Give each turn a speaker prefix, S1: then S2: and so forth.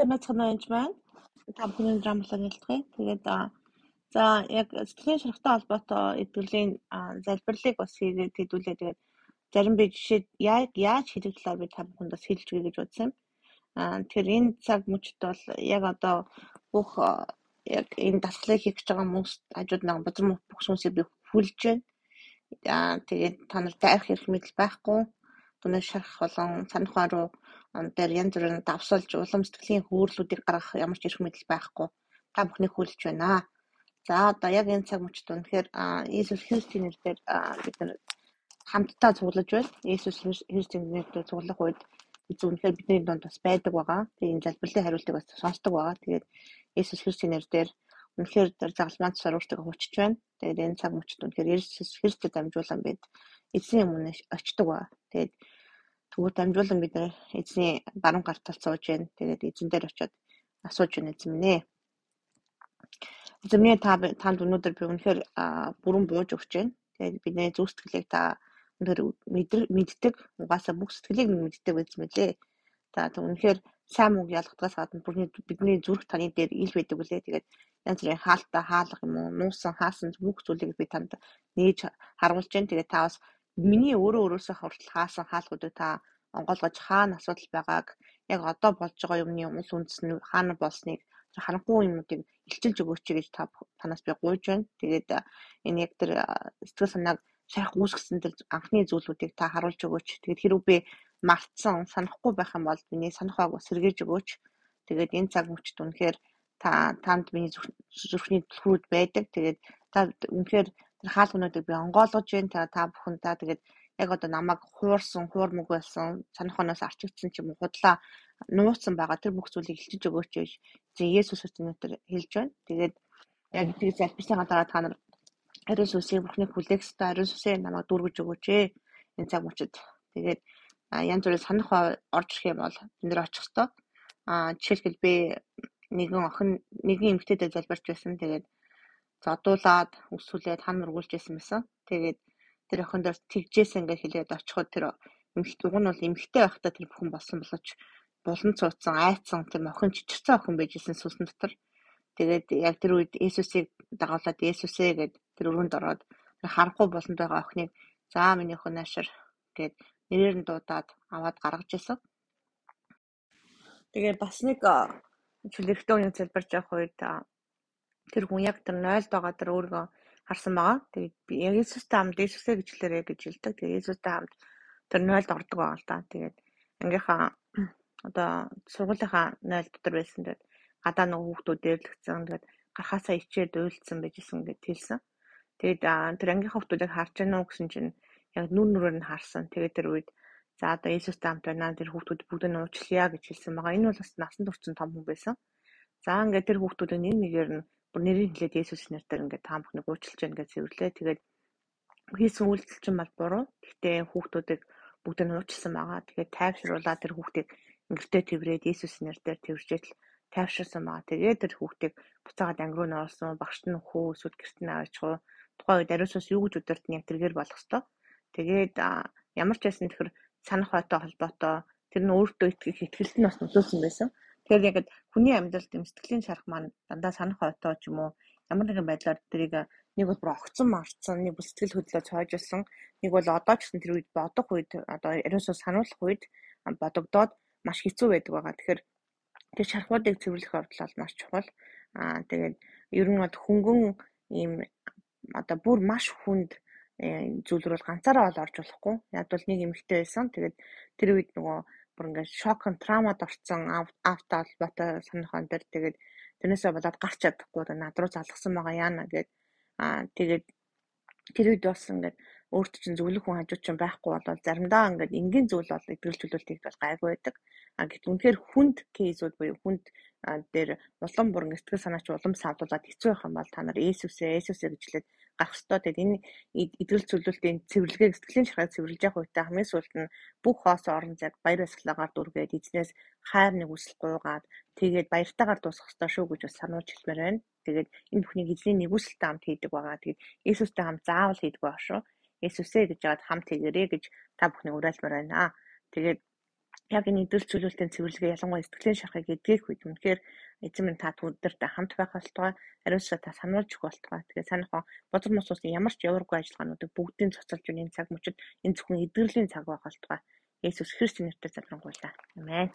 S1: Самацхан байж байна. Та бүхний драмлаа нэлтгэе. Тэгээд за яг сэтгэлийн шарахтай холбоотой эдгэрлийн залбирлыг бас хийгээд хэдүүлээ. Тэгээд зарим би жишээ яг яаж хийх талаар би та бүхэнд бас хэлж өгье гэж бодсон юм. Аа тэгэхээр энэ цаг мөчд бол яг одоо бүх яг энэ дасгалыг хийх гэж байгаа хүмүүс хажууд нэг бузар бүх хүмүүсийг би хүлж байна. Аа тэгээд та нар дайрах хэрэг мэдэл байхгүй. Түнэ шарах болон санах руу дээр янз бүрийн давсалж улам сэтгэлийн хөөрлүүдийг гаргах ямар ч эрх мэдэл байхгүй. Та бүхнийг хүлж байна. За одоо яг энэ цаг мөчид үнэхээр Иесус Христийн нэрээр бид нар хамтдаа цуглаж байна. Иесус Христийн нэрээр цуглах үед зөвхөн бидний донд бас байдаг байгаа. Тэгээ энэ залбирлын хариултыг бас сонсдог байгаа. Тэгээд Иесус Христийн нэрээр үнэхээр тэр загалмаан цаар өөртөө хүчж байна. Тэгээд энэ цаг мөчид үнэхээр Иесус Христэд дамжуулан бид эзний өмнө очдог ба. Тэгээд Тэгвэл дамжуулан бид нэр эзний баруун гарт талд сууж байна. Тэгээд эзэн дээр очиод асууж байна эзэн минь ээ. Эзэн минь та танд өнөөдөр би үнэхээр бүрэн бууж өгч байна. Тэгээд бидний зүг сэтгэлийг та өнөөдөр мэддэг. Угаасаа бүх сэтгэлийг мэддэг биз мэлээ. Та үнэхээр сайн мөнгө ялгадгаас гадна бүрний бидний зүрх таны дээр ил байдаг үлээ. Тэгээд янз бүрийн хаалттай хаалга юм уу, нуусан, хаасан бүх зүйлийг би танд нээж харуулж байна. Тэгээд та бас миний өөрөө өөрөөсөө хүртэл хаасан хаалгуудыг та онгойлгож хаана асуудал байгааг яг одоо болж байгаа юмны умал үндэс нь хаана болсныг харанхуй юмнуудыг илчилж өгөөч гэж та танаас би гуйж байна. Тэгээд энэ яг тэр сэтгэл санааг шарах үүсгэсэн тэр анхны зүйлүүдийг та харуулж өгөөч. Тэгээд хэрвээ мартсан, санахгүй байх юм бол миний санах байг бас сэргээж өгөөч. Тэгээд энэ цаг мөчид үнэхээр та танд миний зүрхний төлхүүд байдаг. Тэгээд та үнэхээр тэр хаалгануудыг би онгойлгож байна. Та та бүхэн та тэгээд яг одоо намайг хуурсан, хуурмаг байсан, санах оноос арчигдсан ч юм уу худлаа нууцсан байгаа тэр бүх зүйлийг илчиж өгөөч гэж зэн Есүс өчнөтөр хэлж байна. Тэгээд яг тэр залбирсныхаа дараа та нар ариун сүсийг бүхний хүлээх ёстой ариун сүсээ намайг дүүргэж өгөөч ээ. Энэ цаг мөчид. Тэгээд янз бүрийн санах орж ирэх юм бол энэ дэр очих ёстой. Аа жишээлбэл би нэгэн охин нэгэн эмэгтэйдээ залбирч байсан. Тэгээд зодуулаад өсвөлээд хан мөргүүлж байсан. Тэгээд тэр охин дээр тэгжээсэн гэж хэлээд очиход тэр эмэгтэй уг нь бол эмэгтэй байхдаа тэр бүхэн болсон болооч булан цууцсан айцсан тэр охин чичирсэн охин байжсэн сүлсэн дотор. Тэгээд яг тэр үед Есүсийг дагуулад Есүсээ гэд тэр өрөөнд ороод харахгүй болонд байгаа охиныг за миний охин наашир гэд нэрээр нь дуудаад аваад гаргаж исэн. Тэгээд бас нэг чөлөөрхтөө үнийг залбирч явах үед тэр хүн яг тэр 0-д байгаа тэр өөрийгөө харсан байгаа. Тэгээд би яг Иесустай хамт Иесусээ гэж хэлээрэй гэж хэлдэг. Тэгээд Иесустай хамт тэр 0-д ордог байгаа л да. Тэгээд ангийнхаа одоо сургуулийнхаа 0 дотор байсан. Тэгээд гадаа нэг хүүхдүүд дээрлэгцэн. Тэгээд гарахаасаа ичээд уйлдсан байжсэн гэд хэлсэн. Тэгээд тэр ангийнхаа хүүхдүүдийг харж байна уу гэсэн чинь яг нүр нүрээр нь харсан. Тэгээд тэр үед за одоо Иесустай хамт байна. Тэр хүүхдүүд бүгд нь уучлая гэж хэлсэн байгаа. Энэ бол бас насан турш том хүн байсан. За ингээд тэр хүүхдүүдийг нэг нэгээр нь бүр нэрийг хэлээд Есүс нэрээр ингээд та бүхнийг уучлж байна гэж цэвэрлээ. Тэгээд хийсэн үйлдэл чинь бол буруу. Гэхдээ хүүхдүүдийг бүгд нь уучлсан байгаа. Тэгээд тайвшруулаад тэр хүүхдийг ингэртээ тэрврээд Есүс нэрээр тэрвэрчээл тайвширсан байгаа. Тэгээд тэр хүүхдийг буцаагаад анги руу нөрсөн, багшд нь хөө эсвэл гэрт нь аваач хуу. Тухайн үед ариусаас юу гэж өдөрт нь яг тэргээр болох хэвээр. Тэгээд ямар ч байсан тэгэхээр санах байтай холбоотой тэр нь өөртөө итгэх ихтгэлт нь бас нөлөөлсөн байсан. Тэгэхээр яг хүний амьдралд юм сэтгэлийн шарах маань дандаа санах ойтой ч юм уу ямар нэгэн байдлаар тэрийг нэг бол бүр огцон марцсан, нэг бол сэтгэл хөдлөө цоожсон, нэг бол одоо ч гэсэн тэр үед бодох үед одоо ерөөсөө сануулах үед бодогдоод маш хэцүү байдаг байгаа. Тэгэхээр тэр шархуудыг цэвэрлэх явдал бол маш чухал. Аа тэгээд ер нь бол хөнгөн ийм одоо бүр маш хүнд э, зүйл рүү ганцаараа ол орж болохгүй. Яг бол нэг эмэгтэй байсан. Тэгээд тэр үед нөгөө бүр ингээд шок траумад орцсон авто холбоотой санаахан дээр тэгээд тэрнээсээ болоод гарч чадахгүй над руу залгсан байгаа яана гэд. Аа тэгээд тэр үед бас ингээд өөрт чинь зөвлөх хүн хажууд чинь байхгүй болол заримдаа ингээд энгийн зүйл бол эдгэрэл төлөвлөлт их бол гайгүй байдаг. А гэтэл үнэхээр хүнд кейсүүд буюу хүнд дээр улам бүр сэтгэл санаач улам савдуулаад хэцүү байх юм бол та нар Есүсээ Есүсээ гэжлээд гарах ёстой. Тэгээд энэ эдгэрэл зөвлөлтийн цэвэрлэгээ сэтгэлийн шахаг цэвэрлж явах үедээ хамгийн сүүлд нь бүх хоос орон зайг баяр баясгалагаар дүргээд эзнээс хайр нэг үсэл гуугаад тэгээд баяртайгаар дуусгах ёстой шүү гэж бас сануулж хэлмээр байна. Тэгээд энэ бүхнийг эзний нэгүсэлтэй хамт хийдэг байгаа. Тэгээд Иесустэй хамт заавал хийдэг байгаа шүү. Иесусээ гэж яагаад хамт хийгэрээ гэж та бүхнийг уриалмаар байна. Тэгээд яг энэ идэл чөлөөлтийн цэвэрлэгээ ялангуяа сэтгэлийн шархыг эдгэх үед үнэхээр эзэн минь та өдөрт хамт байх болтугай ариусаа та сануулж өгөх болтугай. Тэгээд санийхоо бозор мос усын ямар ч яваргүй ажиллагаануудыг бүгдийг цоцолж өгнө энэ цаг мөчид энэ зөвхөн эдгэрлийн цаг байх болтугай. Есүс Христосийн нэрээр залбирanгуйлаа. Амен.